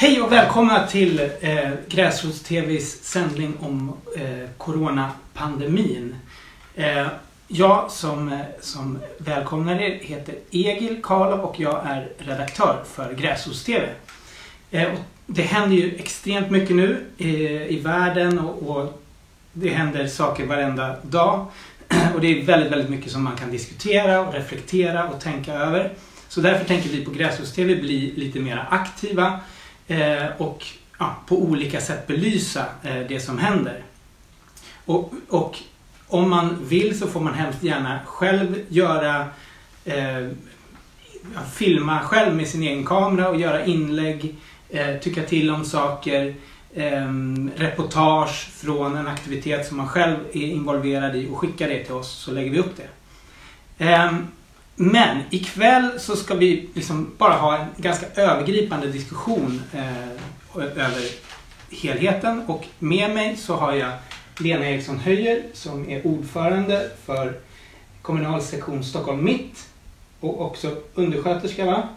Hej och välkomna till eh, Gräsrots-TVs sändning om eh, Coronapandemin. Eh, jag som, eh, som välkomnar er heter Egil Karlov och jag är redaktör för Gräsrots-TV. Eh, det händer ju extremt mycket nu eh, i världen och, och det händer saker varenda dag. Och det är väldigt, väldigt mycket som man kan diskutera och reflektera och tänka över. Så därför tänker vi på Gräsrots-TV bli lite mer aktiva Eh, och ja, på olika sätt belysa eh, det som händer. Och, och, om man vill så får man hemskt gärna själv göra eh, filma själv med sin egen kamera och göra inlägg, eh, tycka till om saker, eh, reportage från en aktivitet som man själv är involverad i och skicka det till oss så lägger vi upp det. Ehm, men ikväll så ska vi liksom bara ha en ganska övergripande diskussion eh, över helheten och med mig så har jag Lena Eriksson Höjer som är ordförande för kommunal sektion Stockholm Mitt och också undersköterska va?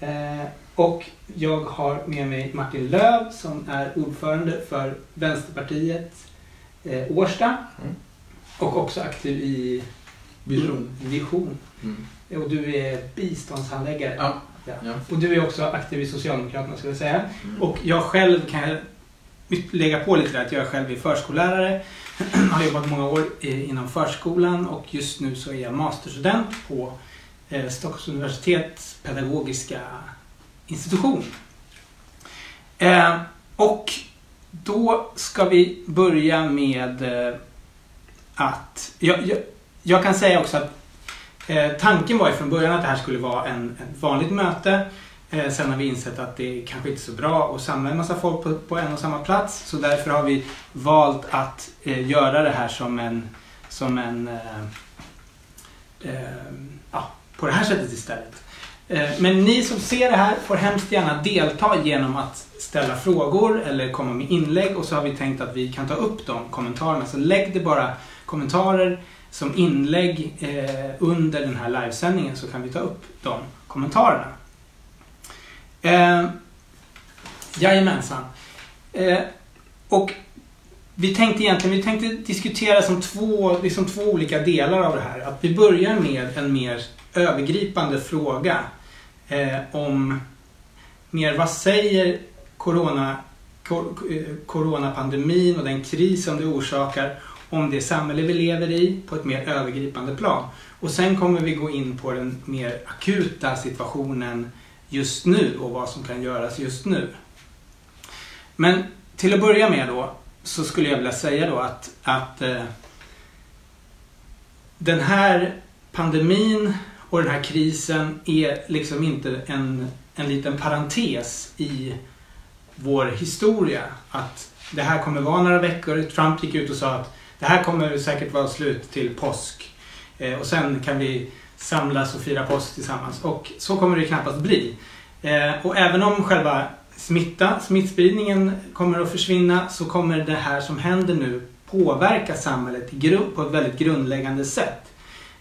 Eh, och jag har med mig Martin Löv som är ordförande för Vänsterpartiet eh, Årsta Mm. och också aktiv i Vision. Vision. Mm. Och du är biståndshandläggare. Ja. Ja. Ja. Och du är också aktiv i Socialdemokraterna skulle jag säga. Mm. Och jag själv kan lägga på lite där att jag själv är förskollärare. har jobbat många år i- inom förskolan och just nu så är jag masterstudent på eh, Stockholms universitets pedagogiska institution. Eh, och då ska vi börja med eh, att... Jag, jag, jag kan säga också att eh, tanken var ju från början att det här skulle vara en, ett vanligt möte. Eh, sen har vi insett att det kanske inte är så bra att samla en massa folk på, på en och samma plats. Så därför har vi valt att eh, göra det här som en... Som en eh, eh, ja, på det här sättet istället. Eh, men ni som ser det här får hemskt gärna delta genom att ställa frågor eller komma med inlägg och så har vi tänkt att vi kan ta upp de kommentarerna. Så lägg det bara kommentarer som inlägg eh, under den här livesändningen så kan vi ta upp de kommentarerna. Eh, jajamensan. Eh, och vi tänkte egentligen vi tänkte diskutera som två, liksom två olika delar av det här. Att vi börjar med en mer övergripande fråga eh, om mer vad säger corona, cor, eh, coronapandemin och den kris som det orsakar om det samhälle vi lever i på ett mer övergripande plan. Och sen kommer vi gå in på den mer akuta situationen just nu och vad som kan göras just nu. Men till att börja med då så skulle jag vilja säga då att, att eh, den här pandemin och den här krisen är liksom inte en, en liten parentes i vår historia. Att det här kommer vara några veckor. Trump gick ut och sa att det här kommer säkert vara slut till påsk. Eh, och sen kan vi samlas och fira påsk tillsammans. Och så kommer det knappast bli. Eh, och även om själva smitta, smittspridningen kommer att försvinna så kommer det här som händer nu påverka samhället i på ett väldigt grundläggande sätt.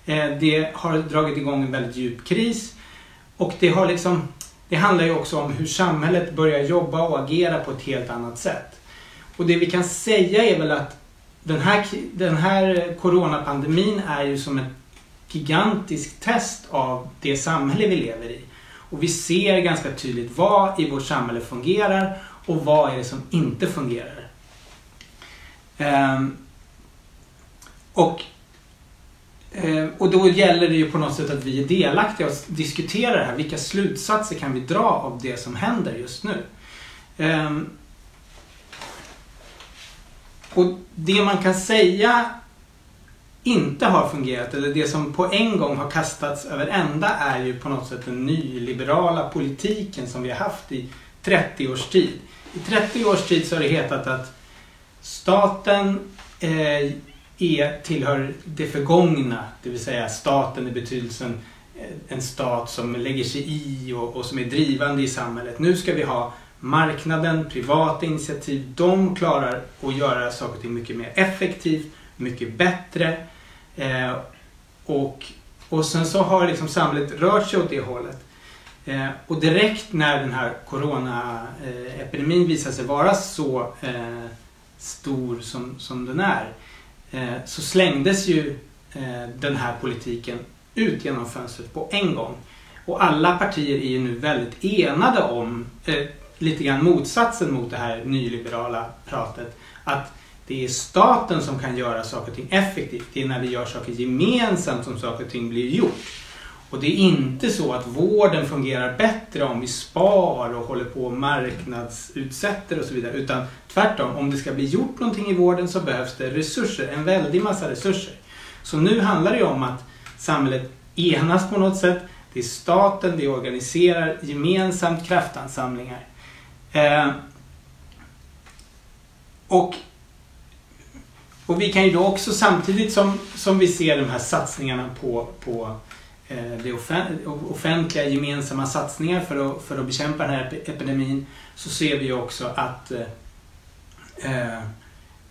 Eh, det har dragit igång en väldigt djup kris och det har liksom det handlar ju också om hur samhället börjar jobba och agera på ett helt annat sätt. Och det vi kan säga är väl att den här, den här coronapandemin är ju som ett gigantiskt test av det samhälle vi lever i. Och vi ser ganska tydligt vad i vårt samhälle fungerar och vad är det som inte fungerar. Ehm, och, ehm, och då gäller det ju på något sätt att vi är delaktiga och diskuterar det här. Vilka slutsatser kan vi dra av det som händer just nu? Ehm, och det man kan säga inte har fungerat, eller det som på en gång har kastats över ända är ju på något sätt den nyliberala politiken som vi har haft i 30 års tid. I 30 års tid så har det hetat att staten eh, är, tillhör det förgångna, det vill säga staten i betydelsen eh, en stat som lägger sig i och, och som är drivande i samhället. Nu ska vi ha marknaden, privata initiativ, de klarar att göra saker och ting mycket mer effektivt, mycket bättre. Eh, och, och sen så har liksom samhället rört sig åt det hållet. Eh, och direkt när den här coronaepidemin visar sig vara så eh, stor som, som den är eh, så slängdes ju eh, den här politiken ut genom fönstret på en gång. Och alla partier är ju nu väldigt enade om, eh, lite grann motsatsen mot det här nyliberala pratet, att det är staten som kan göra saker och ting effektivt. Det är när vi gör saker gemensamt som saker och ting blir gjort. Och det är inte så att vården fungerar bättre om vi spar och håller på och marknadsutsätter och så vidare. Utan tvärtom, om det ska bli gjort någonting i vården så behövs det resurser, en väldig massa resurser. Så nu handlar det ju om att samhället enas på något sätt. Det är staten, vi organiserar gemensamt kraftansamlingar. Eh, och, och vi kan ju då också samtidigt som, som vi ser de här satsningarna på, på eh, det offentliga gemensamma satsningar för att, för att bekämpa den här epidemin så ser vi också att eh, eh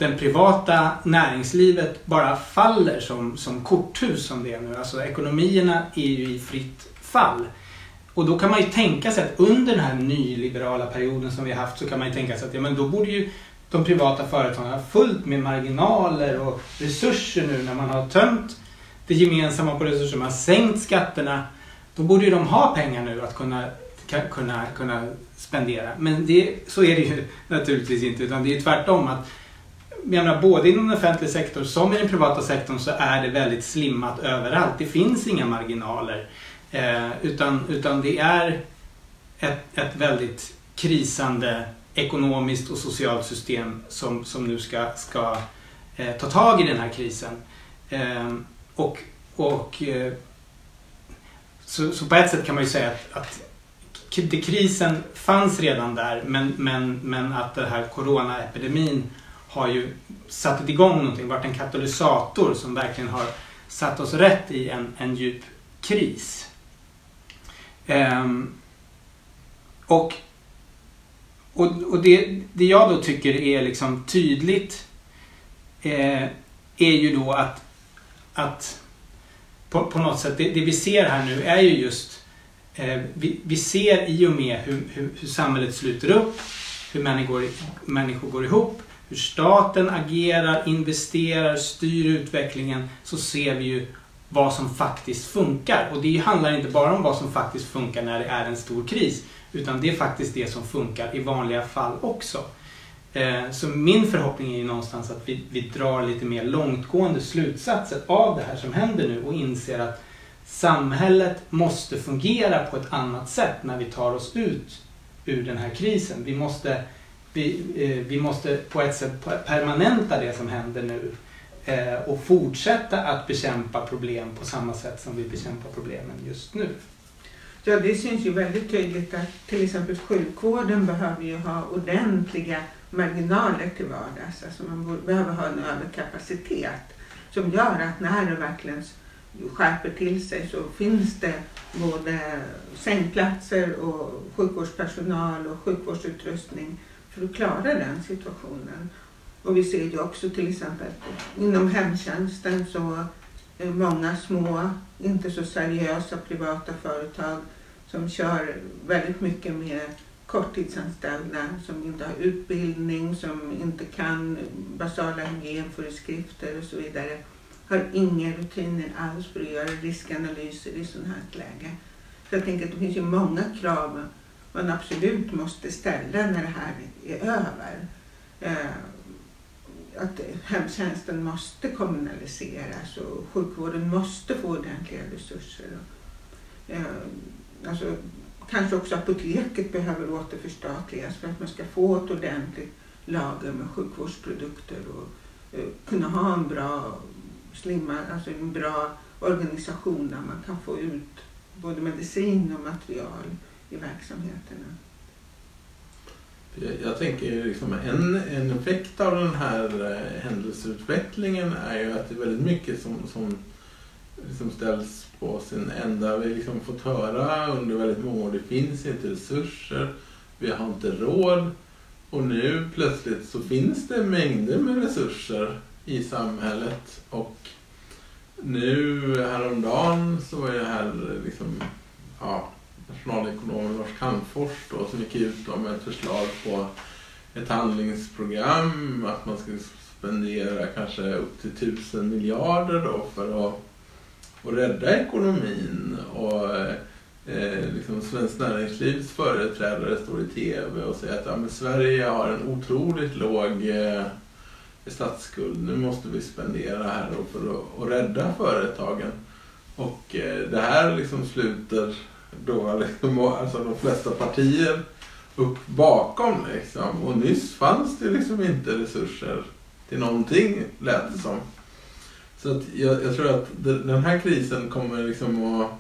den privata näringslivet bara faller som, som korthus som det är nu. Alltså ekonomierna är ju i fritt fall. Och då kan man ju tänka sig att under den här nyliberala perioden som vi har haft så kan man ju tänka sig att ja, men då borde ju de privata företagen ha fullt med marginaler och resurser nu när man har tömt det gemensamma på resurser, man har sänkt skatterna. Då borde ju de ha pengar nu att kunna, kunna, kunna spendera. Men det, så är det ju naturligtvis inte utan det är tvärtom. att jag menar, både inom den offentliga sektorn som i den privata sektorn så är det väldigt slimmat överallt. Det finns inga marginaler. Eh, utan, utan det är ett, ett väldigt krisande ekonomiskt och socialt system som, som nu ska, ska eh, ta tag i den här krisen. Eh, och, och eh, så, så, på ett sätt kan man ju säga att, att krisen fanns redan där men, men, men att den här coronaepidemin har ju satt igång någonting, varit en katalysator som verkligen har satt oss rätt i en, en djup kris. Um, och och, och det, det jag då tycker är liksom tydligt eh, är ju då att, att på, på något sätt, det, det, vi ser här nu är ju just eh, vi, vi ser i och med hur, hur, hur samhället sluter upp, hur människor, människor går ihop, hur staten agerar, investerar, styr utvecklingen så ser vi ju vad som faktiskt funkar. Och det handlar inte bara om vad som faktiskt funkar när det är en stor kris utan det är faktiskt det som funkar i vanliga fall också. Eh, så min förhoppning är ju någonstans att vi, vi drar lite mer långtgående slutsatser av det här som händer nu och inser att samhället måste fungera på ett annat sätt när vi tar oss ut ur den här krisen. Vi måste vi, eh, vi måste på ett sätt permanenta det som händer nu eh, Eh, och fortsätta att bekämpa problem på samma sätt som vi bekämpar problemen just nu. Ja, det syns ju väldigt tydligt att till exempel sjukvården behöver ju ha ordentliga marginaler till vardags. Alltså man behöver ha en överkapacitet som gör att när det verkligen skärper till sig så finns det både sängplatser och sjukvårdspersonal och sjukvårdsutrustning för att klara den situationen. Och vi ser ju också till exempel inom hemtjänsten så är många små, inte så seriösa privata företag som kör väldigt mycket med korttidsanställda som inte har utbildning, som inte kan basala hygienföreskrifter och så vidare. Har inga rutiner alls för att göra riskanalyser i sådant här läge. Så jag tänker att det finns ju många krav man absolut måste ställa när det här är över. Eh, att hemtjänsten måste kommunaliseras och sjukvården måste få ordentliga resurser. Eh, alltså, kanske också apoteket behöver återförstatligas för att man ska få ett ordentligt lager med sjukvårdsprodukter och eh, kunna ha en bra, slimma, alltså en bra organisation där man kan få ut både medicin och material i verksamheterna. Jag, tänker liksom en, en effekt av den här eh, händelseutvecklingen är ju att det är väldigt mycket som, som liksom ställs på sin ända. Vi har liksom fått höra under väldigt många år, det finns inte resurser, vi har inte råd. Och nu plötsligt så finns det mängder med resurser i samhället. Och nu häromdagen så var jag här eh, liksom, ja, nationalekonomen Lars Calmfors då, som gick ut då med ett förslag på ett handlingsprogram, att man skulle spendera kanske upp till tusen miljarder då för att, att rädda ekonomin. Och eh, liksom Svenskt Näringslivs företrädare står i TV och säger att ja, men Sverige har en otroligt låg eh, statsskuld. Nu måste vi spendera här då för att, att rädda företagen. Och eh, det här liksom sluter då liksom, alltså de flesta partier upp bakom liksom. Och nyss fanns det liksom inte resurser till någonting lät det som. Så att jag, jag tror att den här krisen kommer liksom att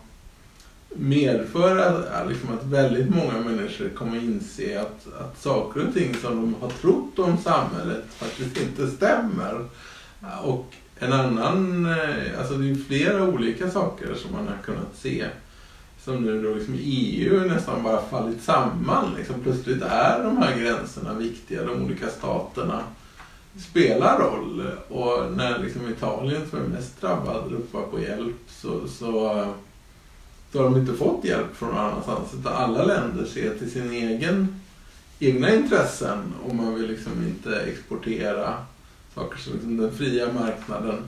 medföra eh, liksom att väldigt många människor kommer inse att, att saker och ting som de har trott om samhället faktiskt inte stämmer. Och en annan, eh, alltså det är flera olika saker som man har kunnat se som nu då liksom EU nästan bara fallit samman. Liksom plötsligt är de här gränserna viktiga, de olika staterna spelar roll. Och när liksom Italien som är mest drabbad ropar på hjälp så, så, så har de inte fått hjälp från någon annanstans. Utan alla länder ser till sin egen, egna intressen och man vill liksom inte exportera saker som liksom den fria marknaden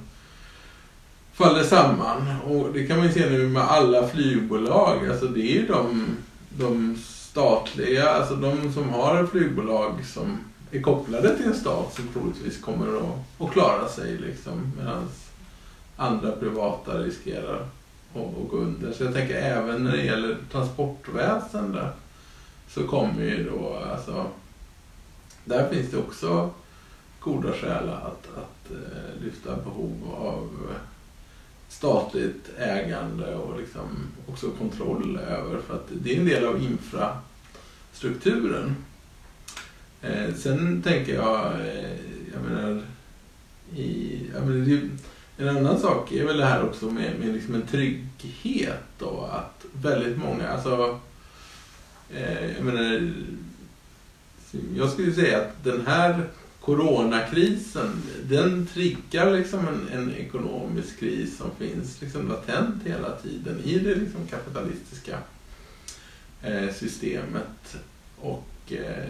faller samman. Och det kan man ju se nu med alla flygbolag. Alltså det är ju de, de statliga, alltså de som har flygbolag som är kopplade till en stat som troligtvis kommer att, att klara sig liksom. Medan andra privata riskerar att, att gå under. Så jag tänker även när det gäller transportväsendet så kommer ju då alltså där finns det också goda skäl att, att uh, lyfta behov av statligt ägande och liksom också kontroll över. För att det är en del av infrastrukturen. Eh, sen tänker jag, eh, jag menar, i, jag menar en annan sak är väl det här också med, med liksom en trygghet då. Att väldigt många, alltså, eh, jag menar, jag skulle säga att den här coronakrisen, den triggar liksom en, en, ekonomisk kris som finns liksom latent hela tiden i det liksom kapitalistiska eh, systemet. Och eh,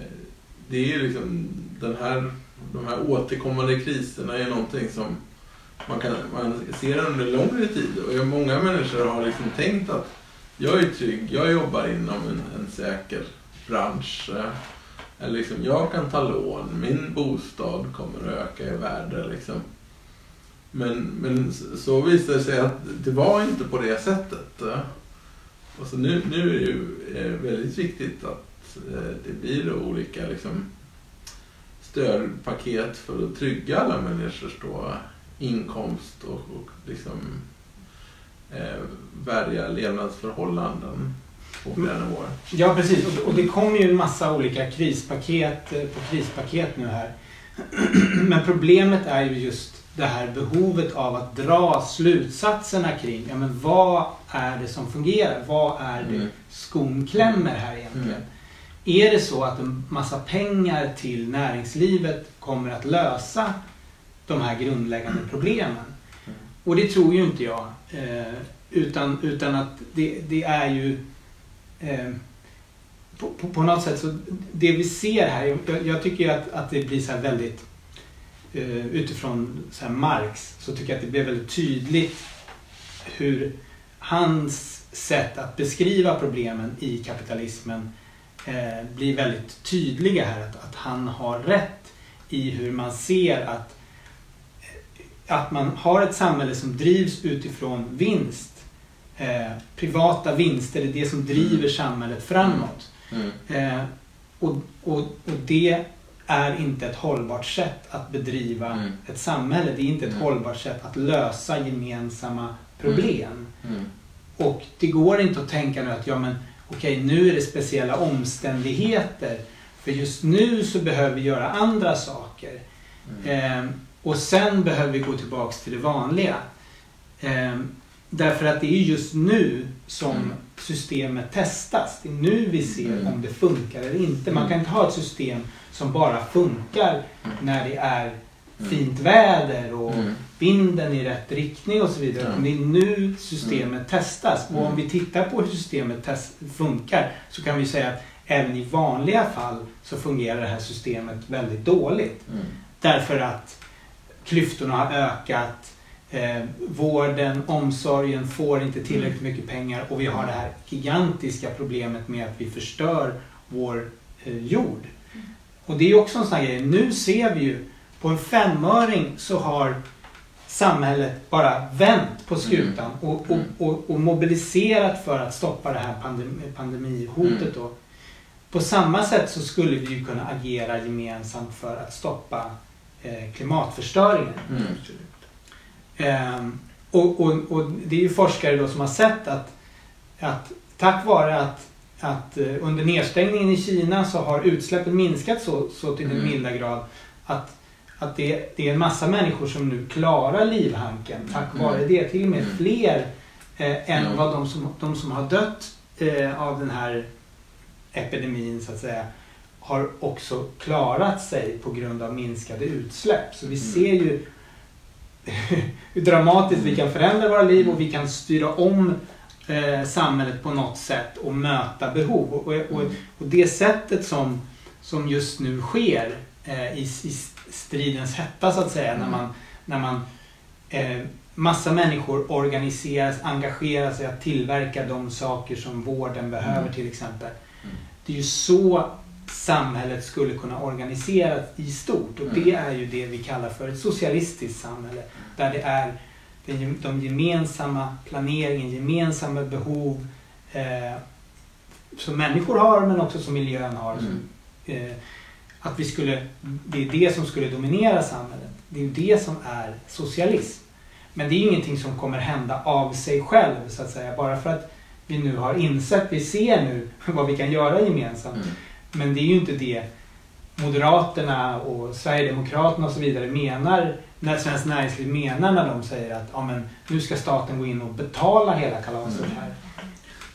det är liksom den här, de här återkommande kriserna är någonting som man, kan, man ser under längre tid. Och många människor har liksom tänkt att jag är trygg, jag jobbar inom en, en säker bransch. eh, liksom, jag kan ta lån, min bostad kommer att öka i värde. Liksom. Men, men så visade det sig att det var inte på det sättet. Och så nu, nu är det ju eh, väldigt viktigt att eh, det blir olika liksom, stödpaket för att trygga alla människors då, inkomst och, och liksom, eh, värdiga levnadsförhållanden flera nivåer. Ja, precis. Och det kommer ju en massa olika krispaket eh, på krispaket nu här. Men problemet är ju just det här behovet av att dra slutsatserna kring ja, men vad är det som fungerar? Vad är det mm. skon klämmer här egentligen? Mm. Är det så att en massa pengar till näringslivet kommer att lösa de här grundläggande problemen? Mm. Och det tror ju inte jag. Eh, utan, utan att det, det är ju eh, på, på, på, något sätt så det vi ser här, jag, jag tycker att, att det blir så väldigt eh, utifrån så Marx så tycker jag att det blir väldigt tydligt hur hans sätt att beskriva problemen i kapitalismen eh, blir väldigt tydliga här. Att, att han har rätt i hur man ser att, att man har ett samhälle som drivs utifrån vinst eh, privata vinster, är det som driver mm. samhället framåt. Mm. Eh, och, och, och det är inte ett hållbart sätt att bedriva mm. ett samhälle. Det är inte ett mm. hållbart sätt att lösa gemensamma problem. Mm. mm. Och det går inte att tänka nu att ja men okej okay, nu är det speciella omständigheter. För just nu så behöver vi göra andra saker. Eh, och sen behöver vi gå tillbaks till det vanliga. Eh, Därför att det är just nu som mm. systemet testas. Det är nu vi ser mm. om det funkar eller inte. Man kan inte ha ett system som bara funkar mm. när det är fint väder och vinden i rätt riktning och så vidare. Ja. Det är nu systemet testas. Och om Mm. vi tittar på hur systemet funkar så kan vi säga att även i vanliga fall så fungerar det här systemet väldigt dåligt. Mm. Därför att klyftorna har ökat, eh, vården, omsorgen får inte tillräckligt mycket pengar och vi har det här gigantiska problemet med att vi förstör vår eh, jord. Och det är också en sån här grej, nu ser vi ju på en femöring så har samhället bara vänt på skutan och, och, Mm. och, och mobiliserat för att stoppa det här pandemi, pandemihotet. Mm. Då. På samma sätt så skulle vi ju kunna agera gemensamt för att stoppa eh, klimatförstöringen. Mm. Ehm, och, och, och det är ju forskare då som har sett att, att tack vare att, att eh, under nedstängningen i Kina så har utsläppen minskat så, så till den Mm. milda grad att, att det, det är en massa människor som nu klarar livhanken tack Mm. vare det. Till och med Mm. fler eh, än vad de som, de som har dött eh, av den här epidemin så att säga har också klarat sig på grund av minskade utsläpp. Så vi ser ju hur dramatiskt vi kan förändra våra liv och vi kan styra om eh, samhället på något sätt och möta behov. Och, och, och, det sättet som, som just nu sker eh, i, i stridens hetta så att säga, när Mm. man, när man eh, massa människor organiseras, engagerar sig att tillverka de saker som vården behöver Mm. till exempel. Mm. Det är ju så samhället skulle kunna organiseras i stort och det Mm. är ju det vi kallar för ett socialistiskt samhälle. Där det är de gemensamma planeringen, gemensamma behov eh, som människor har men också som miljön har. Mm. Eh, att vi skulle, det är det som skulle dominera samhället. Det är ju det som är socialism. Men det är ju ingenting som kommer hända av sig själv så att säga. Bara för att vi nu har insett, vi ser nu vad vi kan göra gemensamt. Mm. Men det är ju inte det Moderaterna och Sverigedemokraterna och så vidare menar när Svenskt Näringsliv menar när de säger att ja, men, nu ska staten gå in och betala hela kalaset Mm. här.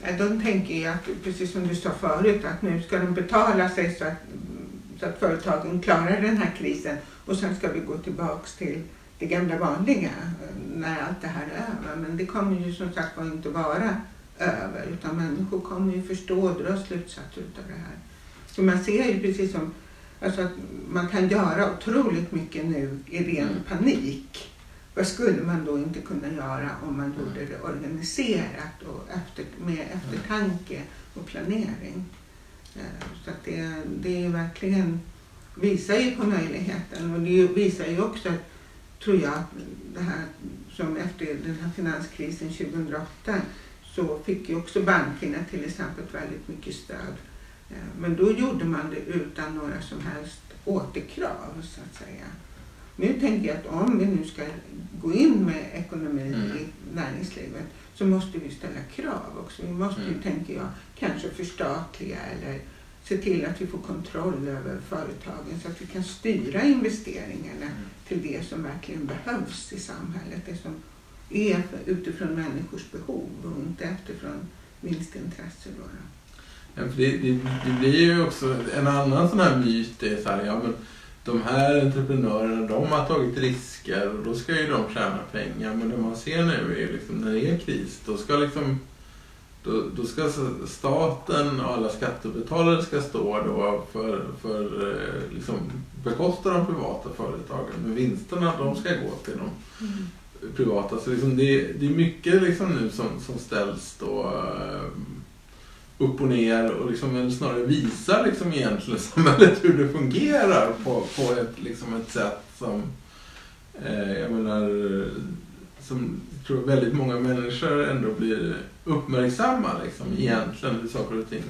Ja, De tänker ju att, precis som du sa förut, att nu ska de betala sig så att, så att företagen klarar den här krisen och sen ska vi gå tillbaks till det gamla vanliga när allt det här är över. Men det kommer ju som sagt var inte vara över utan människor kommer ju förstå och dra slutsatser utav det här. Så man ser ju precis som alltså att man kan göra otroligt mycket nu i ren Mm. panik. Vad skulle man då inte kunna göra om man gjorde det organiserat och efter, med eftertanke och planering? Eh, Så att det, det är verkligen, visar ju på möjligheten och det visar ju också, tror jag, det här som efter den här finanskrisen 2008 så fick ju också bankerna till exempel väldigt mycket stöd. Eh, Men då gjorde man det utan några som helst återkrav så att säga. Nu tänker jag att om vi nu ska gå in med ekonomi Mm. i näringslivet så måste vi ställa krav också. Vi måste ju, Mm. tänker jag, kanske förstatliga eller se till att vi får kontroll över företagen så att vi kan styra investeringarna till det som verkligen behövs i samhället. Det som är utifrån människors behov och inte utifrån vinstintresse. Då. då. Ja, för det, det, det blir ju också en annan sån här myt är så här, ja men de här entreprenörerna de har tagit risker och då ska ju de tjäna pengar. Men det man ser nu är ju liksom när det är kris då ska liksom då, då ska staten och alla skattebetalare ska stå då för, för eh, liksom bekosta de privata företagen. Men vinsterna de ska gå till de privata. Så liksom det, det är mycket liksom nu som, som ställs då eh, upp och ner och liksom, snarare visar liksom egentligen samhället hur det fungerar på, på ett, liksom ett sätt som eh, jag menar som jag tror väldigt många människor ändå blir uppmärksamma liksom, egentligen hur saker och ting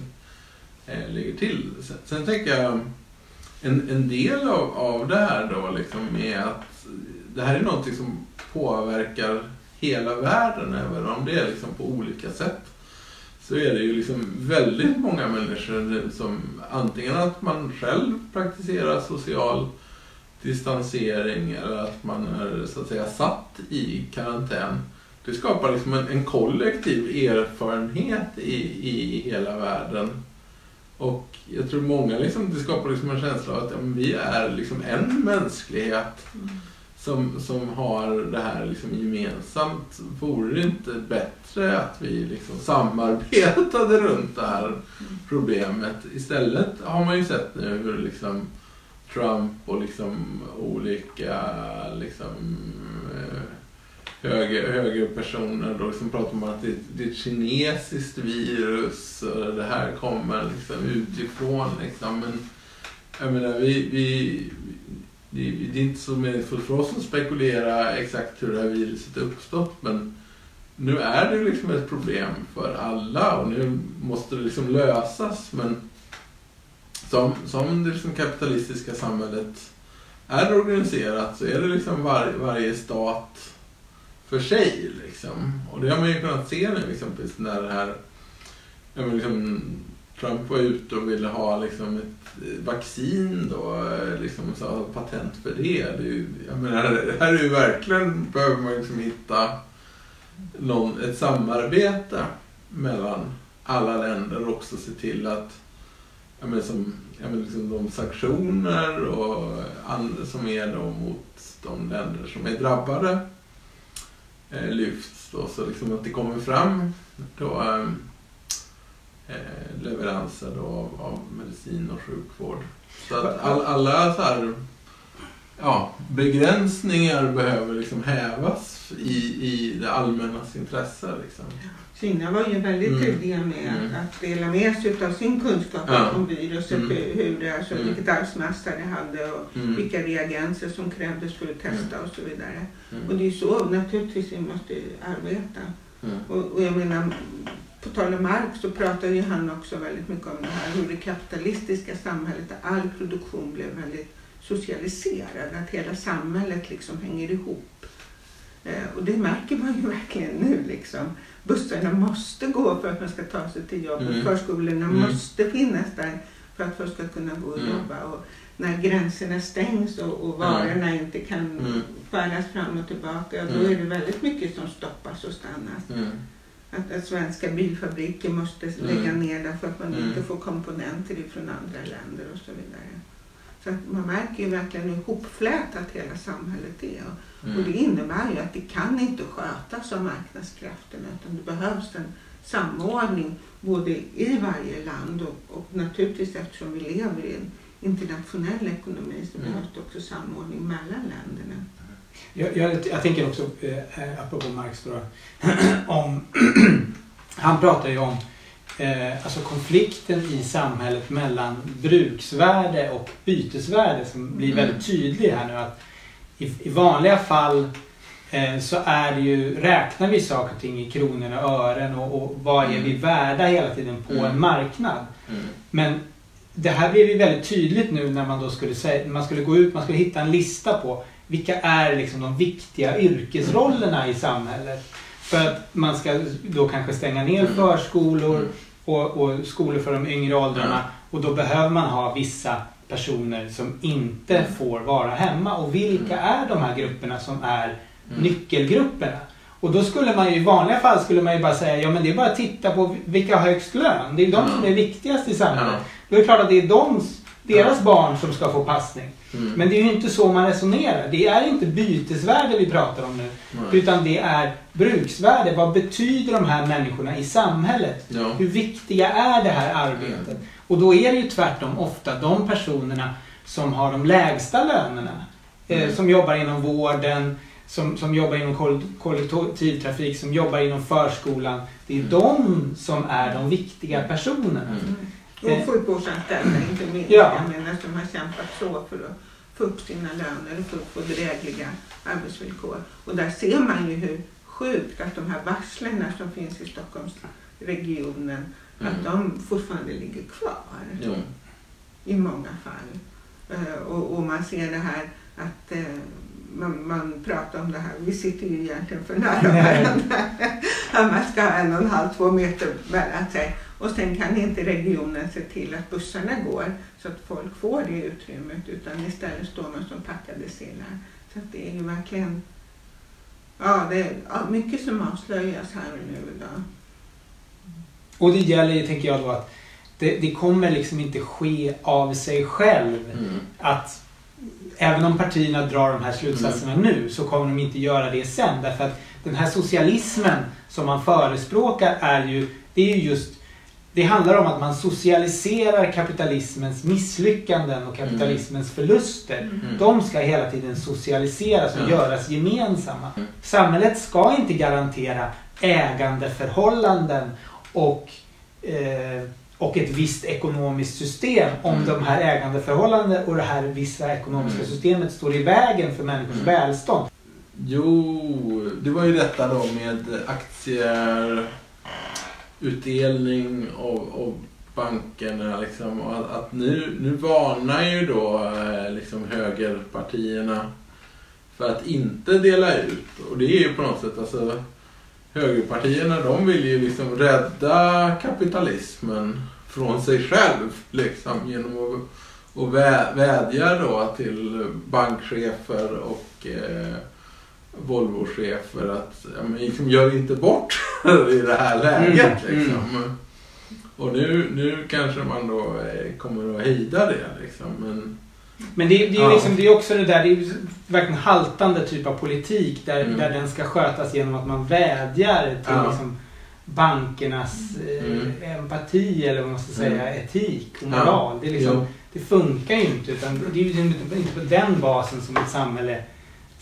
eh, ligger till. Sen, sen tänker jag en, en del av, av det här då liksom är att det här är någonting som påverkar hela världen, även om det är liksom på olika sätt. Så är det ju liksom väldigt många människor som antingen att man själv praktiserar social distansering eller att man är så att säga satt i karantän. Det skapar liksom en, en kollektiv erfarenhet i, i hela världen. Och jag tror många liksom, det skapar liksom en känsla av att ja, vi är liksom en mänsklighet mm som, som har det här liksom gemensamt. Vore det inte bättre att vi liksom samarbetade runt det här problemet? Istället har man ju sett nu hur liksom Trump och liksom olika liksom, eh, höger, högerpersoner då liksom pratar om att det, det är ett kinesiskt virus och det här kommer liksom utifrån. Liksom. Men jag menar, vi, vi, det, det är inte så meningsfullt för oss att spekulera exakt hur det här viruset uppstått men nu är det liksom ett problem för alla och nu måste det liksom lösas men som, som det liksom kapitalistiska samhället är organiserat så är det liksom var, varje stat för sig. Liksom. Och det har man ju kunnat se nu exempelvis när det här liksom, Trump var ute och ville ha liksom, ett eh, vaccin då, eh, liksom, så patent för det. det är ju, jag menar, här är ju verkligen, behöver man liksom hitta någon, ett samarbete mellan alla länder och också se till att jag menar, som, jag menar, liksom de sanktioner och andra som är då mot de länder som är drabbade eh, lyfts då, så liksom att det kommer fram då, eh, leveranser då av, av, medicin och sjukvård. Så att all, alla så här, ja, begränsningar behöver liksom hävas i, i det allmännas intresse. Liksom. Kina var ju väldigt mm. tydliga med mm. att dela med sig av sin kunskap ja. om viruset, mm. hur det, alltså, mm. vilket arvsmassa det hade och mm. vilka reagenser som krävdes för att testa mm. och så vidare. Mm. Och det är så naturligtvis vi måste arbeta. Och, och, jag menar, på tal om Marx så pratar ju han också väldigt mycket om det här hur det kapitalistiska samhället där all produktion blev väldigt socialiserad, att hela samhället liksom hänger ihop. Eh, och det märker man ju verkligen nu. Liksom. Bussarna måste gå för att man ska ta sig till jobbet. Mm. Förskolorna mm. måste finnas där för att folk ska kunna gå och mm. jobba. Och när gränserna stängs och, och varorna inte kan mm. föras fram och tillbaka, då mm. är det väldigt mycket som stoppas och stannas. Mm. Att, att, svenska bilfabriker måste lägga ner därför att man inte får komponenter ifrån andra länder och så vidare. Så att man märker ju verkligen hur hopflätat hela samhället är. Mm. Och det innebär ju att det kan inte skötas av marknadskrafterna utan det behövs en samordning både i varje land och, och naturligtvis eftersom vi lever i en internationell ekonomi så mm. behövs det också samordning mellan länderna. Jag, jag, jag tänker också, eh, apropå Marx, då, om, han pratar ju om eh, alltså konflikten i samhället mellan bruksvärde och bytesvärde som blir mm. väldigt tydlig här nu. Att i, i vanliga fall eh, så är det ju, räknar vi saker och ting i kronor och ören och, och vad är vi mm. värda hela tiden på mm. en marknad. Mm. Men det här blev ju väldigt tydligt nu när man då skulle, säga, man skulle gå ut, man skulle hitta en lista på vilka är liksom de viktiga yrkesrollerna i samhället. För att man ska då kanske stänga ner mm. förskolor mm. och, och skolor för de yngre åldrarna och då behöver man ha vissa personer som inte får vara hemma. Och vilka mm. är de här grupperna som är mm. nyckelgrupperna? Och då skulle man ju i vanliga fall skulle man ju bara säga, ja men det är bara att titta på vilka har högst lön. Det är de som är viktigast i samhället. Då är det klart att det är de, deras barn som ska få passning. Mm. Men det är ju inte så man resonerar. Det är inte bytesvärde vi pratar om nu. Nej. Utan det är bruksvärde. Vad betyder de här människorna i samhället? Ja. Hur viktiga är det här arbetet? Mm. Och då är det ju tvärtom ofta de personerna som har de lägsta lönerna. Eh, mm. Som jobbar inom vården, som, som jobbar inom kollektivtrafik, som jobbar inom förskolan. Det är mm. de som är de viktiga personerna. Och sjukvårdsanställda inte minst. Ja. Jag menar som har kämpat så för att få upp sina löner och för att få drägliga arbetsvillkor. Och där ser man ju hur sjukt att de här varslen som finns i Stockholmsregionen Mm. Att de fortfarande ligger kvar. Jo. I många fall. Uh, och, och, man ser det här att uh, man, man, pratar om det här, vi sitter ju egentligen för nära varandra. man ska ha en och en halv, två meter mellan sig. Och sen kan inte regionen se till att bussarna går så att folk får det utrymmet utan istället står man som packade sillar. Så det är ju verkligen ja, det är mycket som avslöjas här och nu idag. Och det gäller ju, tänker jag då, att det, det kommer liksom inte ske av sig själv. Mm. Att även om partierna drar de här slutsatserna nu så kommer de inte göra det sen. Därför att den här socialismen som man förespråkar är ju, det är ju just det handlar om att man socialiserar kapitalismens misslyckanden och kapitalismens förluster. Mm. De ska hela tiden socialiseras och Ja. göras gemensamma. Mm. Samhället ska inte garantera ägandeförhållanden och, eh, och ett visst ekonomiskt system om Mm. de här ägandeförhållandena och det här vissa ekonomiska Mm. systemet står i vägen för människors Mm. välstånd. Jo, det var ju detta då med aktier, utdelning av, av bankerna liksom. Och att, att nu, nu varnar ju då eh, liksom högerpartierna för att inte dela ut. Och det är ju på något sätt alltså högerpartierna de vill ju liksom rädda kapitalismen från sig själv liksom genom att och vä- vädjar då till bankchefer och eh, Volvo-chefer att ja, men liksom, gör inte bort i det här läget. Mm, Liksom. Och nu, nu kanske man då eh, kommer att hejda det. Liksom. Men, Men det, det är Ja. liksom, det är också det där, det är verkligen haltande typ av politik där, Mm. där den ska skötas genom att man vädjar till Ja. liksom, bankernas eh, Mm. empati eller vad man ska säga, Mm. etik och moral. Det, liksom, det funkar ju inte utan det är ju inte inte på den basen som ett samhälle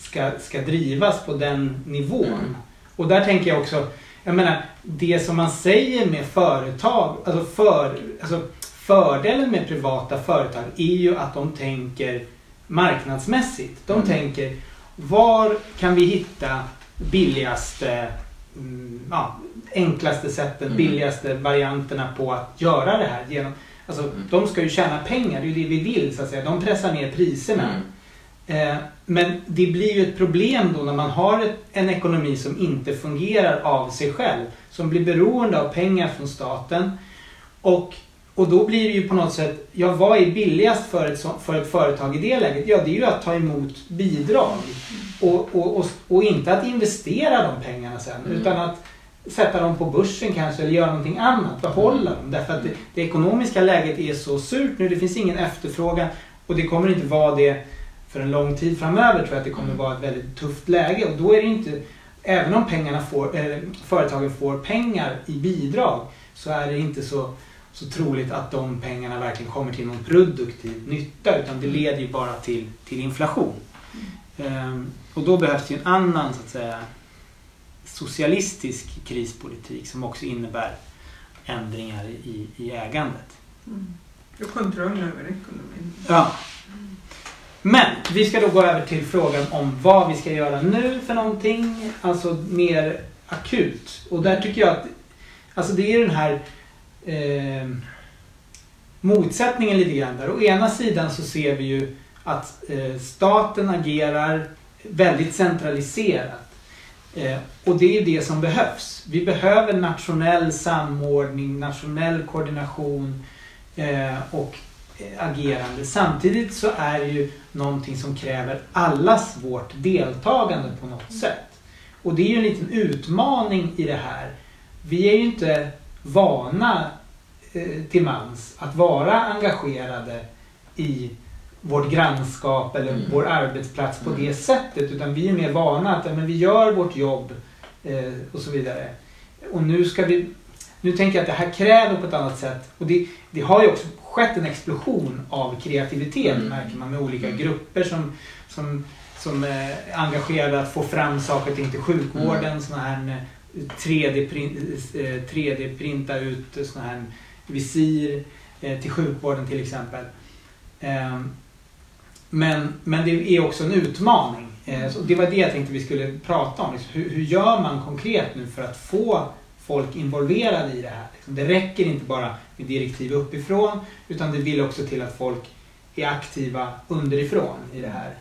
ska, ska drivas på den nivån. Mm. Och där tänker jag också, jag menar det som man säger med företag, alltså, för, alltså fördelen med privata företag är ju att de tänker marknadsmässigt. De Mm. tänker var kan vi hitta billigaste, mm, ja, enklaste sättet, Mm. billigaste varianterna på att göra det här. Genom, alltså, Mm. De ska ju tjäna pengar, det är ju det vi vill så att säga. De pressar ner priserna. Mm. Eh, men det blir ju ett problem då när man har en ekonomi som inte fungerar av sig själv. Som blir beroende av pengar från staten. Och, och då blir det ju på något sätt, ja vad är billigast för ett, för ett företag i det läget? Ja det är ju att ta emot bidrag. Och, och, och, och inte att investera de pengarna sen. Mm. Utan att sätta dem på börsen kanske eller göra någonting annat. Behålla dem. Därför att det, det ekonomiska läget är så surt nu. Det finns ingen efterfrågan. Och det kommer inte vara det för en lång tid framöver tror jag att det kommer Mm. vara ett väldigt tufft läge. Och då är det inte, även om pengarna får, eh, företagen får pengar i bidrag så är det inte så, så troligt att de pengarna verkligen kommer till någon produktiv nytta utan det leder ju bara till, till inflation. Ehm, och då behövs ju en annan så att säga socialistisk krispolitik som också innebär ändringar i, i ägandet. Mm. Och kontroll över ekonomin. Ja. Men vi ska då gå över till frågan om vad vi ska göra nu för någonting. Alltså mer akut. Och där tycker jag att alltså det är den här eh, motsättningen lite grann där. Å ena sidan så ser vi ju att eh, staten agerar väldigt centraliserat. Eh, och det är det som behövs. Vi behöver nationell samordning, nationell koordination eh, och agerande. Samtidigt så är det ju någonting som kräver allas vårt deltagande på något sätt. Och det är ju en liten utmaning i det här. Vi är ju inte vana eh, till mans att vara engagerade i vårt grannskap eller Mm. vår arbetsplats på Mm. det sättet. Utan vi är mer vana att ja, men vi gör vårt jobb eh, och så vidare. Och nu ska vi... Nu tänker jag att det här kräver på ett annat sätt. Och det, det har ju också skett en explosion av kreativitet Mm. märker man med olika Mm. grupper som, som, som eh, är engagerade att få fram saker till sjukvården. Mm. Såna här eh, 3D-prin- eh, 3D-printa ut såna här visir eh, till sjukvården till exempel. Ehm, Men, men det är också en utmaning. Eh, Så det var det jag tänkte vi skulle prata om. Liksom, Hur, hur gör man konkret nu för att få folk involverade i det här? Liksom, det räcker inte bara med direktiv uppifrån utan det vill också till att folk är aktiva underifrån i det här.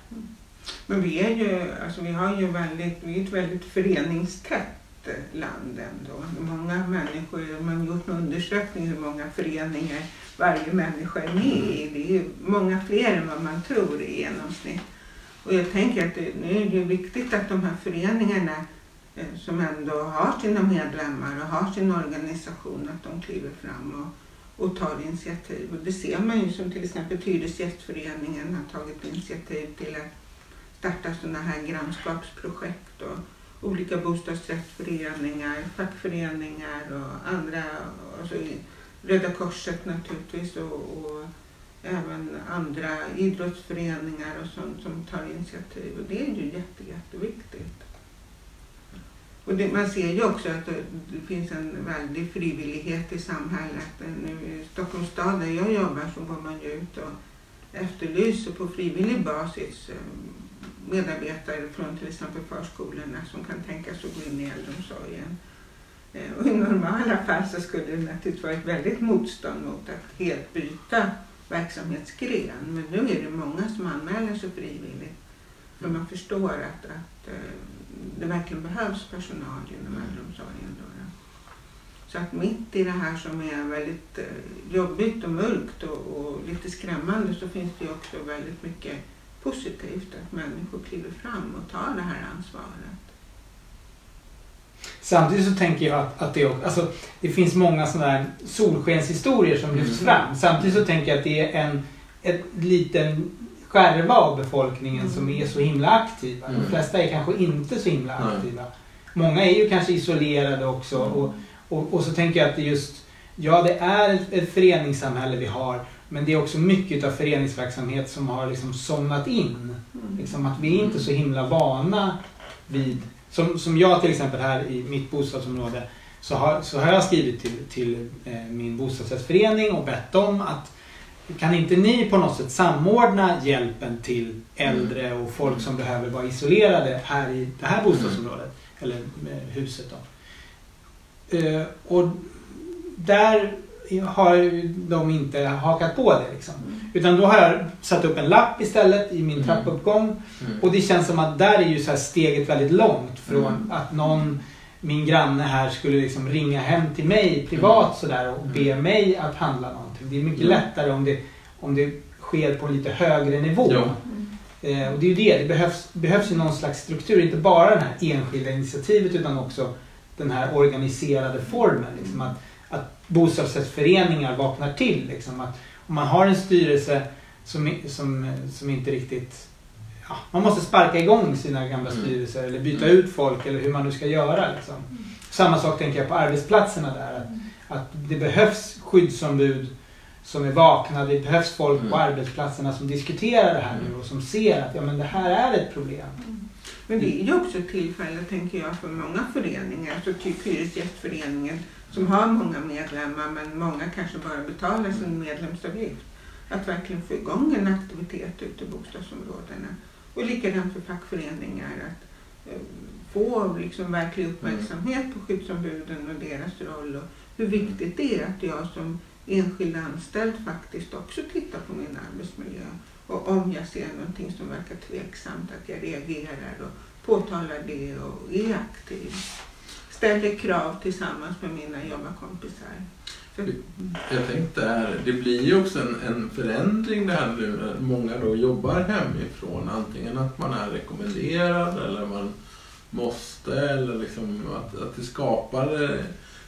Men vi är ju, alltså vi har ju väldigt, vi är ett väldigt föreningstätt eh, land ändå. Många människor, man har gjort en undersökning hur många föreningar varje människa är med i. Det är många fler än vad man tror i genomsnitt. Och jag tänker att det, nu är det ju viktigt att de här föreningarna Eh, som ändå har sina medlemmar och har sin organisation, att de kliver fram och, och tar initiativ. Och det ser man ju som till exempel Hyresgästföreningen har tagit initiativ till att starta sådana här grannskapsprojekt och olika bostadsrättsföreningar, fackföreningar och andra, alltså Röda Korset naturligtvis och, och även andra idrottsföreningar och sånt som tar initiativ och det är ju jätte, jätteviktigt. Och det, man ser ju också att det, finns en väldig frivillighet i samhället. Nu eh, I Stockholms stad där jag jobbar så går man ju ut och efterlyser på frivillig basis eh, medarbetare från till exempel förskolorna som kan tänka sig att gå in i äldreomsorgen. Eh, och I normala fall så skulle det naturligtvis vara ett väldigt motstånd mot att helt byta verksamhetsgren. Men nu är det många som anmäler sig frivilligt. För man förstår att, att det verkligen behövs personal inom äldreomsorgen. Då. Så att mitt i det här som är väldigt eh, jobbigt och mörkt och, och lite skrämmande så finns det också väldigt mycket positivt att människor kliver fram och tar det här ansvaret. Samtidigt så tänker jag att, att det, alltså, det finns många sådana här solskenshistorier som lyfts mm. fram. Samtidigt så tänker jag att det är en, en liten skärva av befolkningen mm. som är så himla aktiva. Mm. De flesta är kanske inte så himla aktiva. Många är ju kanske isolerade också. Mm. Och, och, och, så tänker jag att det just, ja det är ett, ett föreningssamhälle vi har. Men det är också mycket av föreningsverksamhet som har liksom somnat in. Mm. Liksom att vi är inte så himla vana vid som, som jag till exempel här i mitt bostadsområde så har, så har jag skrivit till, till eh, min bostadsrättsförening och bett dem att kan inte ni på något sätt samordna hjälpen till äldre och folk som behöver vara isolerade här i det här bostadsområdet eller huset då. Eh, och där har de inte hakat på det. Liksom. Mm. Utan då har jag satt upp en lapp istället i min mm. trappuppgång. Mm. Och det känns som att där är ju så steget väldigt långt från mm. att någon, min granne här skulle liksom ringa hem till mig privat mm. sådär och be mm. mig att handla någonting. Det är mycket lättare om det, om det sker på en lite högre nivå. Eh, och det är ju det, det behövs, behövs ju någon slags struktur. Inte bara det här enskilda initiativet utan också den här organiserade formen. Liksom, att, att bostadsrättsföreningar vaknar till. Liksom, att om man har en styrelse som, som, som inte riktigt... Ja, man måste sparka igång sina gamla mm. styrelser eller byta mm. ut folk eller hur man nu ska göra. Liksom. Mm. Samma sak tänker jag på arbetsplatserna där. Att, mm. att det behövs skyddsombud som är vakna. Det behövs folk mm. på arbetsplatserna som diskuterar det här nu och som ser att ja, men det här är ett problem. Mm. Men det är ju också ett tillfälle, tänker jag, för många föreningar, så typ Hyresgästföreningen som har många medlemmar men många kanske bara betalar sin medlemsavgift. Att verkligen få igång en aktivitet ute i bostadsområdena. Och likadant för fackföreningar. Att eh, få liksom verklig uppmärksamhet på skyddsombuden och deras roll. Och hur viktigt det är att jag som enskild anställd faktiskt också tittar på min arbetsmiljö. Och om jag ser någonting som verkar tveksamt att jag reagerar och påtalar det och är aktiv ställer krav tillsammans med mina jobbarkompisar. Jag tänkte här, det blir ju också en, en förändring det här nu när många då jobbar hemifrån. Antingen att man är rekommenderad eller man måste eller liksom att, att det skapar eh,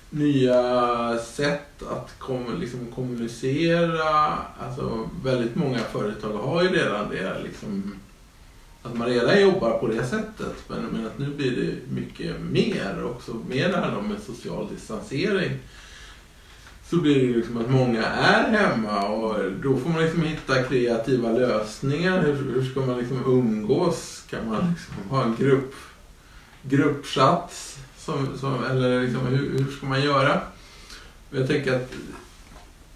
nya sätt att kom, liksom kommunicera. Alltså väldigt många företag har ju redan det liksom att man redan jobbar på det sättet. Men, men att nu blir det mycket mer också. Med det här med social distansering. Så blir det liksom att många är hemma och då får man liksom hitta kreativa lösningar. Hur, hur ska man liksom umgås? Kan man liksom ha en grupp, gruppchatt? Som, som, eller liksom, hur, hur ska man göra? Jag tänker att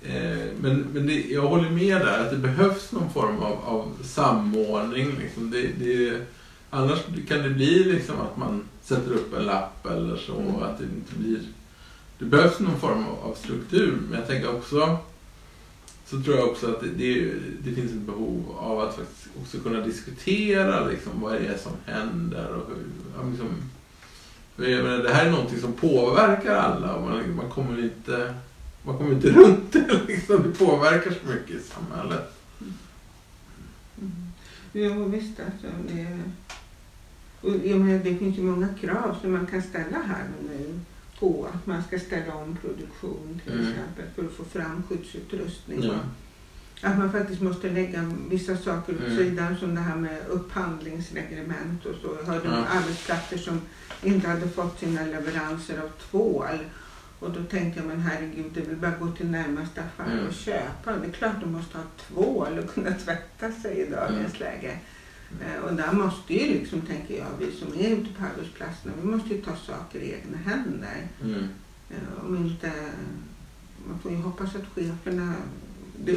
Eh, men men det, jag håller med där att det behövs någon form av, av samordning. Liksom. Det, det, annars kan det bli liksom att man sätter upp en lapp eller så. Mm. Att det, inte blir, det behövs någon form av, struktur. Men jag tänker också så tror jag också att det, det, det, finns ett behov av att faktiskt också kunna diskutera liksom, vad det är som händer. Och hur, liksom, menar, det här är någonting som påverkar alla och man, man kommer inte man kommer inte runt det. Liksom. Det påverkar så mycket i samhället. Mm. mm. Jo visst alltså. Det, och, jag menar, det finns ju många krav som man kan ställa här och nu på att man ska ställa om produktion till Mm. exempel för att få fram skyddsutrustning. Ja. Att man faktiskt måste lägga vissa saker åt Mm. sidan som det här med upphandlingsreglement och så. Jag hörde om Ja. arbetsplatser som inte hade fått sina leveranser av tvål. Och då tänkte jag, men herregud, det väl bara gå till närmaste affär Mm. och köpa. Det är klart de måste ha tvål och kunna tvätta sig i dagens läge. Eh, Och där måste ju liksom, tänker jag, vi som är ute på arbetsplatserna, vi måste ju ta saker i egna händer. Mm. Eh, Om inte, man får ju hoppas att cheferna,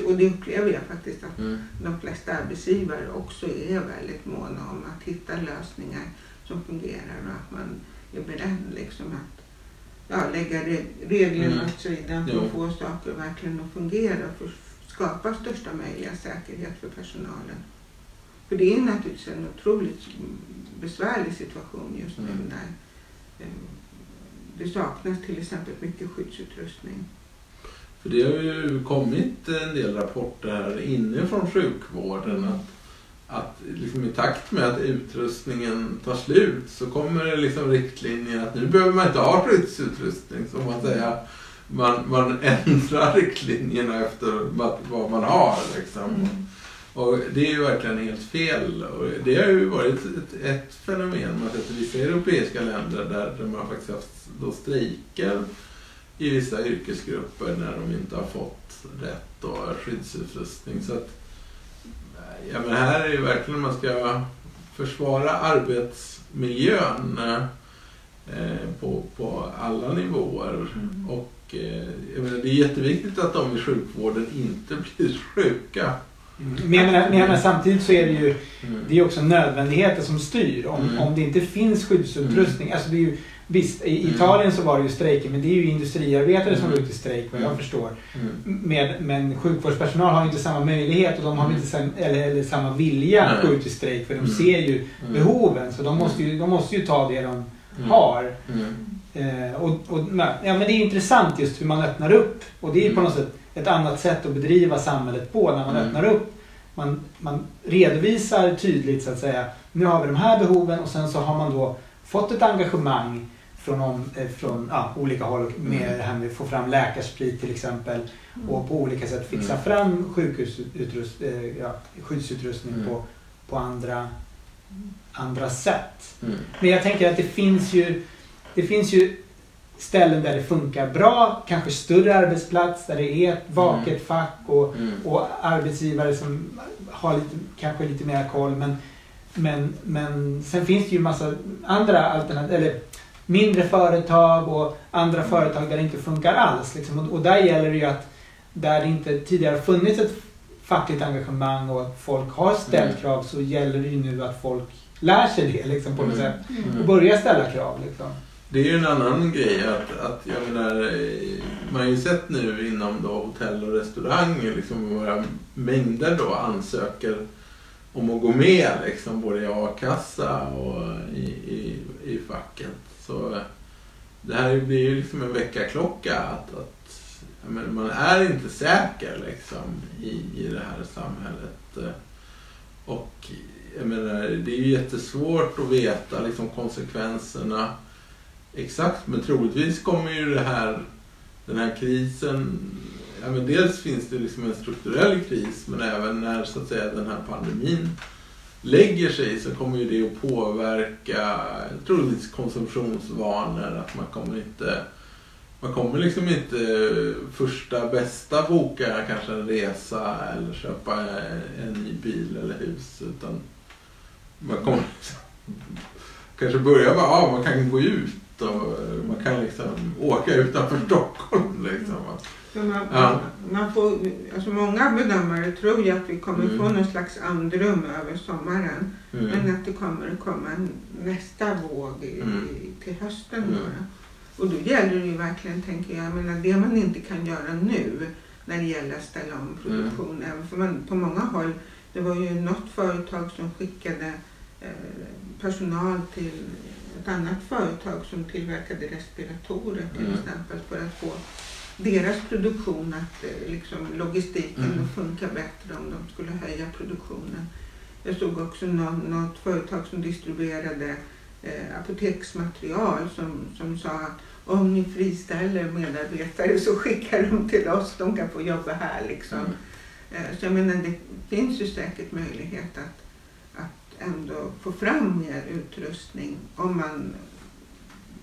och det upplever jag faktiskt att Mm. de flesta arbetsgivare också är väldigt måna om att hitta lösningar som fungerar och att man är beredd liksom att ja, lägga re- reglerna Mm. åt sidan för att få saker verkligen att fungera för att skapa största möjliga säkerhet för personalen. För det är naturligtvis en otroligt besvärlig situation just nu Mm. när eh, det saknas till exempel mycket skyddsutrustning. För det har ju kommit en del rapporter här inne från sjukvården att, att liksom i takt med att utrustningen tar slut så kommer det liksom riktlinjer att nu behöver man inte ha skyddsutrustning. Så man säger man, man ändrar riktlinjerna efter vad, man har. Liksom. Och det är ju verkligen helt fel. Och det har ju varit ett, ett fenomen man sett i vissa europeiska länder där, där man faktiskt haft då strejker i vissa yrkesgrupper när de inte har fått rätt då, skyddsutrustning. Så att, ja, men här är ju verkligen man ska försvara arbetsmiljön eh, på, på alla nivåer. Och eh, jag menar, det är jätteviktigt att de i sjukvården inte blir sjuka. Men jag menar, men jag menar, samtidigt så är det ju Mm. det är också nödvändigheter som styr. Om, Mm. om det inte finns skyddsutrustning. Alltså det är ju, visst, i Mm. Italien så var det ju strejker men det är ju industriarbetare som Mm. går ut i strejk vad jag Mm. förstår. Mm. Med, men sjukvårdspersonal har inte samma möjlighet och de har Mm. inte sam, eller, eller samma vilja att gå ut i strejk för de Mm. ser ju Mm. behoven. Så de måste ju, de måste ju ta det de Mm. har. Mm. Eh, och, och, ja, men det är intressant just hur man öppnar upp. Och det är på Mm. något sätt ett annat sätt att bedriva samhället på när man Mm. öppnar upp. Man, man redovisar tydligt så att säga, nu har vi de här behoven och sen så har man då fått ett engagemang från, om, eh, från ja, olika håll med Mm. det här med att få fram läkarsprit till exempel och på olika sätt fixa Mm. fram sjukhusutrust, eh, ja, skyddsutrustning Mm. på, på andra, andra sätt. Mm. Men jag tänker att det finns ju, det finns ju ställen där det funkar bra, kanske större arbetsplats där det är ett vaket fack och, Mm. och arbetsgivare som har lite, kanske lite mer koll. Men, men, men sen finns det ju massa andra alternativ, eller mindre företag och andra företag där det inte funkar alls. Liksom. Och, och där gäller det ju att där det inte tidigare funnits ett fackligt engagemang och att folk har ställt Mm. krav så gäller det ju nu att folk lär sig det liksom, på något Mm. sätt. Mm. Och börjar ställa krav. Liksom. Det är ju en annan grej att, att jag menar, eh, man har ju sett nu inom då hotell och restaurang liksom våra mängder då ansöker om att gå med liksom både i a-kassa och i, i, i facket. Så eh, det här blir ju liksom en väckarklocka att, att menar, man är inte säker liksom i, i det här samhället. Eh, och jag menar, det är ju jättesvårt att veta liksom konsekvenserna exakt, men troligtvis kommer ju det här, den här krisen, ja men dels finns det liksom en strukturell kris, men även när så att säga den här pandemin lägger sig så kommer ju det att påverka troligtvis konsumtionsvanor, att man kommer inte man kommer liksom inte första bästa boka kanske en resa eller köpa en ny bil eller hus utan man kommer kanske börja med att man kan gå ut och man kan liksom åka utanför Stockholm. Liksom. Man, Ja. man får, alltså många bedömare tror ju att vi kommer Mm. få någon slags andrum över sommaren. Men Mm. att det kommer att komma nästa våg i, Mm. till hösten. Mm. Och då gäller det ju verkligen, tänker jag, jag menar, det man inte kan göra nu när det gäller att ställa om produktion. Även för man, på många håll, det var ju något företag som skickade eh, personal till ett annat företag som tillverkade respiratorer till Mm. exempel för att få deras produktion att eh, liksom, logistiken Mm. att funka bättre om de skulle höja produktionen. Jag såg också någon, något företag som distribuerade eh, apoteksmaterial som, som sa att om ni friställer medarbetare så skickar de till oss, de kan få jobba här liksom. Mm. Eh, så jag menar det finns ju säkert möjlighet att ändå få fram mer utrustning om man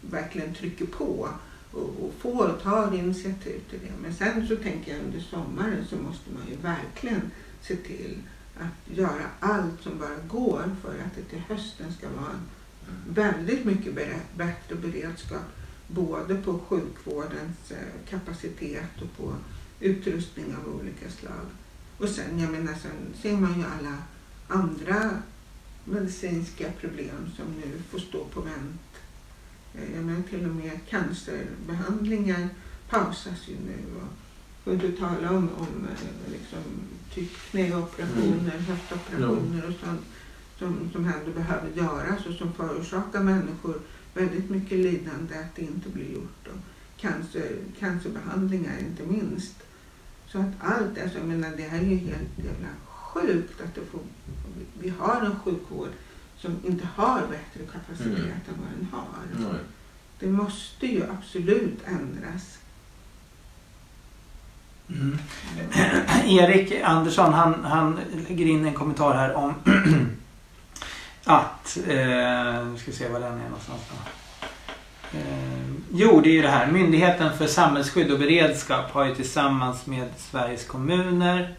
verkligen trycker på och, och får initiativ till det. Men sen så tänker jag under sommaren så måste man ju verkligen se till att göra allt som bara går för att det till hösten ska vara en väldigt mycket bättre beredskap både på sjukvårdens eh, kapacitet och på utrustning av olika slag. Och sen, jag menar, sen ser man ju alla andra medicinska problem som nu får stå på vänt. Eh, Jag menar till och med cancerbehandlingar pausas ju nu. Och för att inte tala om, om eh, liksom, typ knäoperationer, höftoperationer och sånt som, som ändå behöver göras och som förorsakar människor väldigt mycket lidande att det inte blir gjort. Och cancer, cancerbehandlingar inte minst. Så att allt, alltså, jag menar, det här är ju helt jävla sjukt att det får, vi har en sjukvård som inte har bättre kapacitet Mm. än vad den har. Nej. Det måste ju absolut ändras. Mm. Erik Andersson han, han lägger in en kommentar här om att, eh, nu ska vi se var den är någonstans då. Eh, jo, det är ju det här. Myndigheten för samhällsskydd och beredskap har ju tillsammans med Sveriges kommuner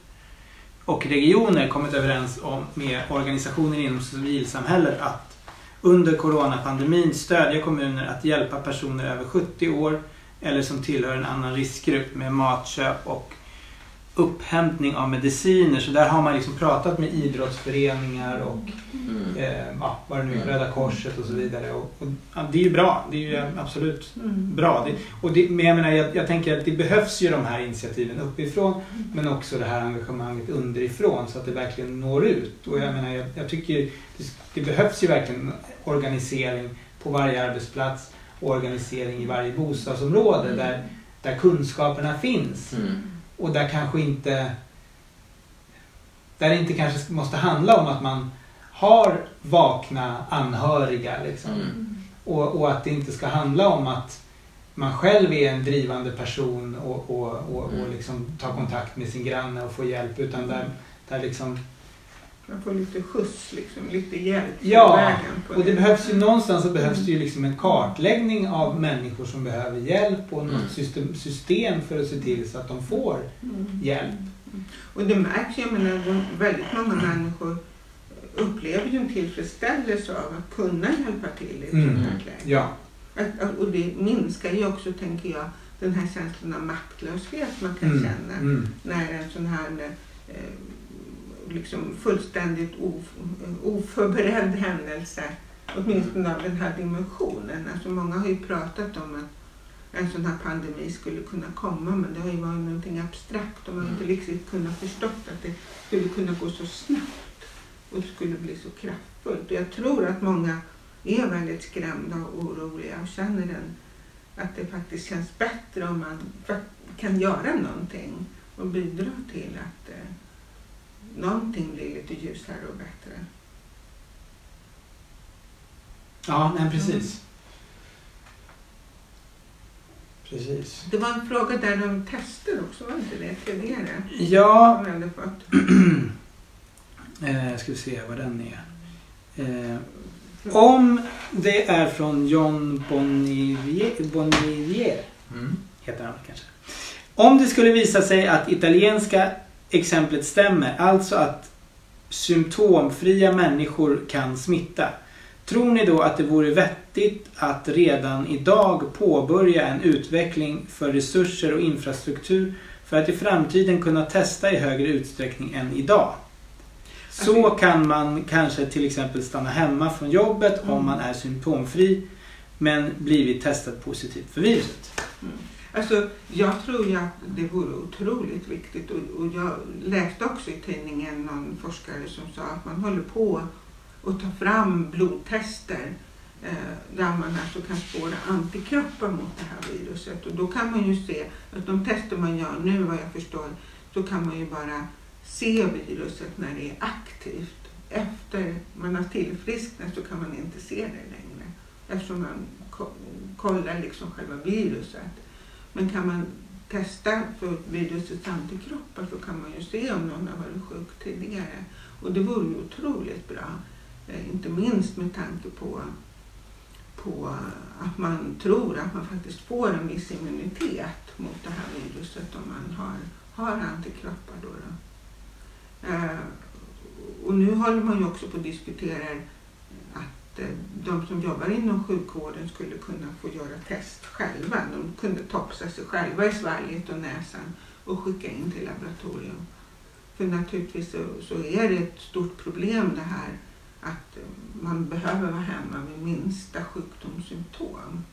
och regioner kommit överens om med organisationer inom civilsamhället att under coronapandemin stödja kommuner att hjälpa personer över 70 år eller som tillhör en annan riskgrupp med matköp och upphämtning av mediciner. Så där har man liksom pratat med idrottsföreningar och Mm. eh, ja, vad det nu är, Mm. Röda Korset och så vidare. Och, och, ja, det är ju bra. Det är ju absolut Mm. bra. Det, och det, men jag menar, jag, jag tänker att det behövs ju de här initiativen uppifrån men också det här engagemanget underifrån så att det verkligen når ut. Och jag menar, jag, jag tycker det, det behövs ju verkligen organisering på varje arbetsplats och organisering i varje bostadsområde Mm. där, där kunskaperna finns. Mm. Och där kanske inte där det inte kanske måste handla om att man har vakna anhöriga. Liksom. Mm. Och, och att det inte ska handla om att man själv är en drivande person och, och, och, och Mm. liksom tar kontakt med sin granne och får hjälp. Utan där, där liksom, Man får lite skjuts, liksom, lite hjälp Ja, vägen. Och det behövs ju någonstans så behövs det ju liksom en kartläggning av människor som behöver hjälp och Mm. något system, system för att se till så att de får Mm. hjälp. Och det märks ju, jag menar, väldigt många människor upplever ju en tillfredsställelse av att kunna hjälpa till i ett Mm. sånt läge. Ja. Att, att, och det minskar ju också, tänker jag, den här känslan av maktlöshet man kan Mm. känna Mm. när en sån här eh, liksom fullständigt of, oförberedd händelse, åtminstone av den här dimensionen. Alltså många har ju pratat om att en sån här pandemi skulle kunna komma men det har ju varit någonting abstrakt och man har inte riktigt kunnat förstått att det skulle kunna gå så snabbt och det skulle bli så kraftfullt. Och jag tror att många är väldigt skrämda och oroliga och känner den, att det faktiskt känns bättre om man kan göra någonting och bidra till att eh, någonting blir lite ljusare och bättre. Ja, nej precis. Precis. Det var en fråga där om tester också, var inte det? Tidigare? Ja, Som fått. eh, ska vi se vad den är. Eh, om det är från John Bonivier, Bonivier Mm. heter han kanske. Om det skulle visa sig att italienska exemplet stämmer, alltså att symptomfria människor kan smitta. Tror ni då att det vore vettigt att redan idag påbörja en utveckling för resurser och infrastruktur för att i framtiden kunna testa i högre utsträckning än idag? Så kan man kanske till exempel stanna hemma från jobbet om Mm. man är symptomfri men blivit testad positivt för viruset. Alltså, jag tror ju att det vore otroligt viktigt och, och jag läste också i tidningen någon forskare som sa att man håller på att ta fram blodtester eh, där man alltså kan spåra antikroppar mot det här viruset och då kan man ju se att de tester man gör nu vad jag förstår så kan man ju bara se viruset när det är aktivt. Efter man har tillfrisknat så kan man inte se det längre. eftersom man kollar liksom själva viruset. Men kan man testa för virusets antikroppar så kan man ju se om någon har varit sjuk tidigare. Och det vore ju otroligt bra. Eh, inte minst med tanke på, på att man tror att man faktiskt får en viss immunitet mot det här viruset om man har, har antikroppar. Då då. Eh, och nu håller man ju också på att diskutera Eh, de som jobbar inom sjukvården skulle kunna få göra test själva. De kunde topsa sig själva i svalget och näsan och skicka in till laboratorium. För naturligtvis så, så är det ett stort problem det här att eh, man behöver vara hemma vid minsta sjukdomssymptom.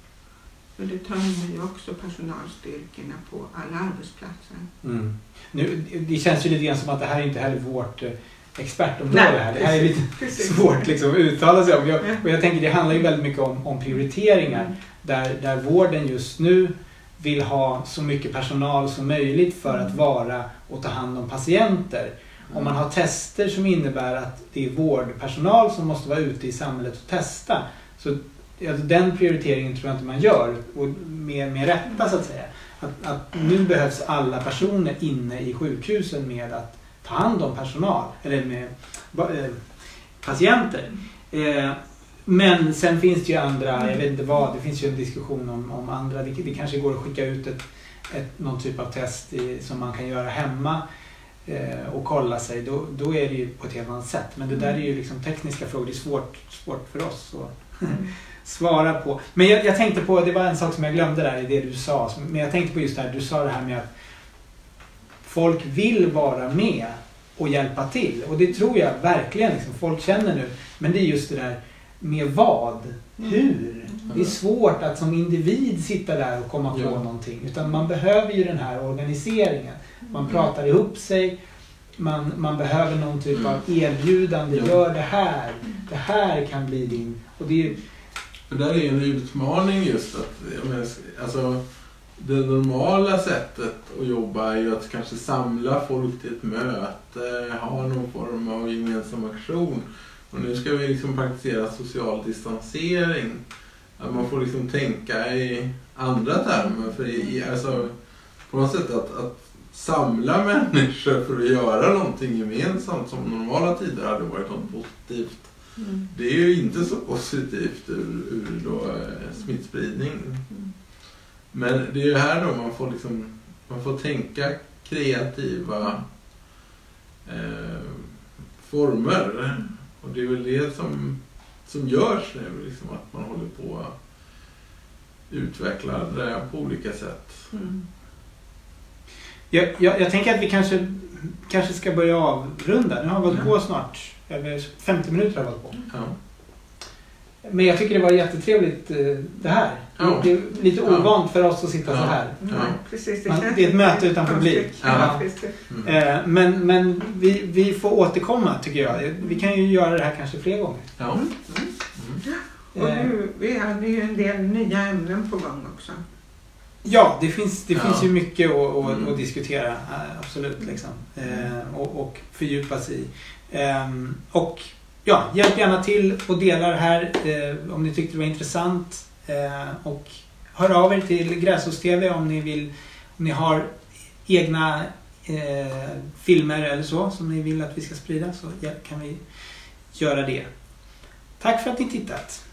För det tömmer ju också personalstyrkorna på alla arbetsplatser. Mm. Nu, det känns ju lite grann som att det här är inte heller vårt eh, expertområde. Här. Det här är lite Precis. svårt liksom, att uttala sig om. Jag, Ja. och jag tänker det handlar ju väldigt mycket om, om prioriteringar. Mm. Där, där vården just nu vill ha så mycket personal som möjligt för att vara och ta hand om patienter. Om man har tester som innebär att det är vårdpersonal som måste vara ute i samhället och testa. Så alltså, den prioriteringen tror jag inte man gör. Och med, med rätta så att säga. Att, att nu behövs alla personer inne i sjukhusen med att ta hand om personal. Eller med eh, patienter. Eh, men sen finns det ju andra, jag vet inte vad, det finns ju en diskussion om, om andra. Det, det kanske går att skicka ut ett, ett, någon typ av test i, som man kan göra hemma eh, och kolla sig. Då, då är det ju på ett helt annat sätt. Men det där är ju liksom tekniska frågor. Det är svårt, svårt för oss att svara på. Men jag, jag tänkte på, det var en sak som jag glömde där i det du sa. Men jag tänkte på just det här, du sa det här med att folk vill vara med och hjälpa till. Och det tror jag verkligen liksom, folk känner nu. Men det är just det där med vad? Hur? Det är svårt att som individ sitta där och komma på Ja. någonting. Utan man behöver ju den här organiseringen. Man Mm. pratar ihop sig. Man, man behöver någon typ av erbjudande. Ja. Gör det här. Det här kan bli din. Och det är, För där är en utmaning just att, jag menar, alltså, det normala sättet att jobba är ju att kanske samla folk till ett möte, ha någon form av gemensam aktion. Och nu ska vi liksom praktisera social distansering. Att man får liksom tänka i andra termer. För i, alltså, på något sätt att, att samla människor för att göra någonting gemensamt som normala tider hade varit något positivt Mm. det är ju inte så positivt ur, ur då, eh, smittspridning. Men det är ju här då man får, liksom, man får tänka kreativa eh, former. Och det är väl det som, som görs nu, liksom, att man håller på att utveckla det på olika sätt. Mm. jag, jag, jag tänker att vi kanske, kanske ska börja avrunda. Nu har vi hållit på snart. Över 50 minuter har vi hållit på. Ja. Men jag tycker det var jättetrevligt eh, det här. Ja. Det är lite Ja. ovant för oss att sitta så Ja. här. Nej, precis. Man- känns det är ett möte utan publik. Ja. precis. Mm. Eh, Men, men vi, vi får återkomma tycker jag. Vi kan ju göra det här kanske fler gånger. Ja. Mm. Mm. Och Eh, nu, vi hade ju en del nya ämnen på gång också. Ja, det finns, det Ja. finns ju mycket att, att, Mm. att diskutera. eh, Absolut. Liksom. Eh, och, och fördjupa sig i. Ehm, och ja, hjälp gärna till och dela det här eh, om ni tyckte det var intressant. Eh, och hör av er till Gräshos-TV om ni vill om ni har egna eh, filmer eller så som ni vill att vi ska sprida så kan vi göra det. Tack för att ni tittat.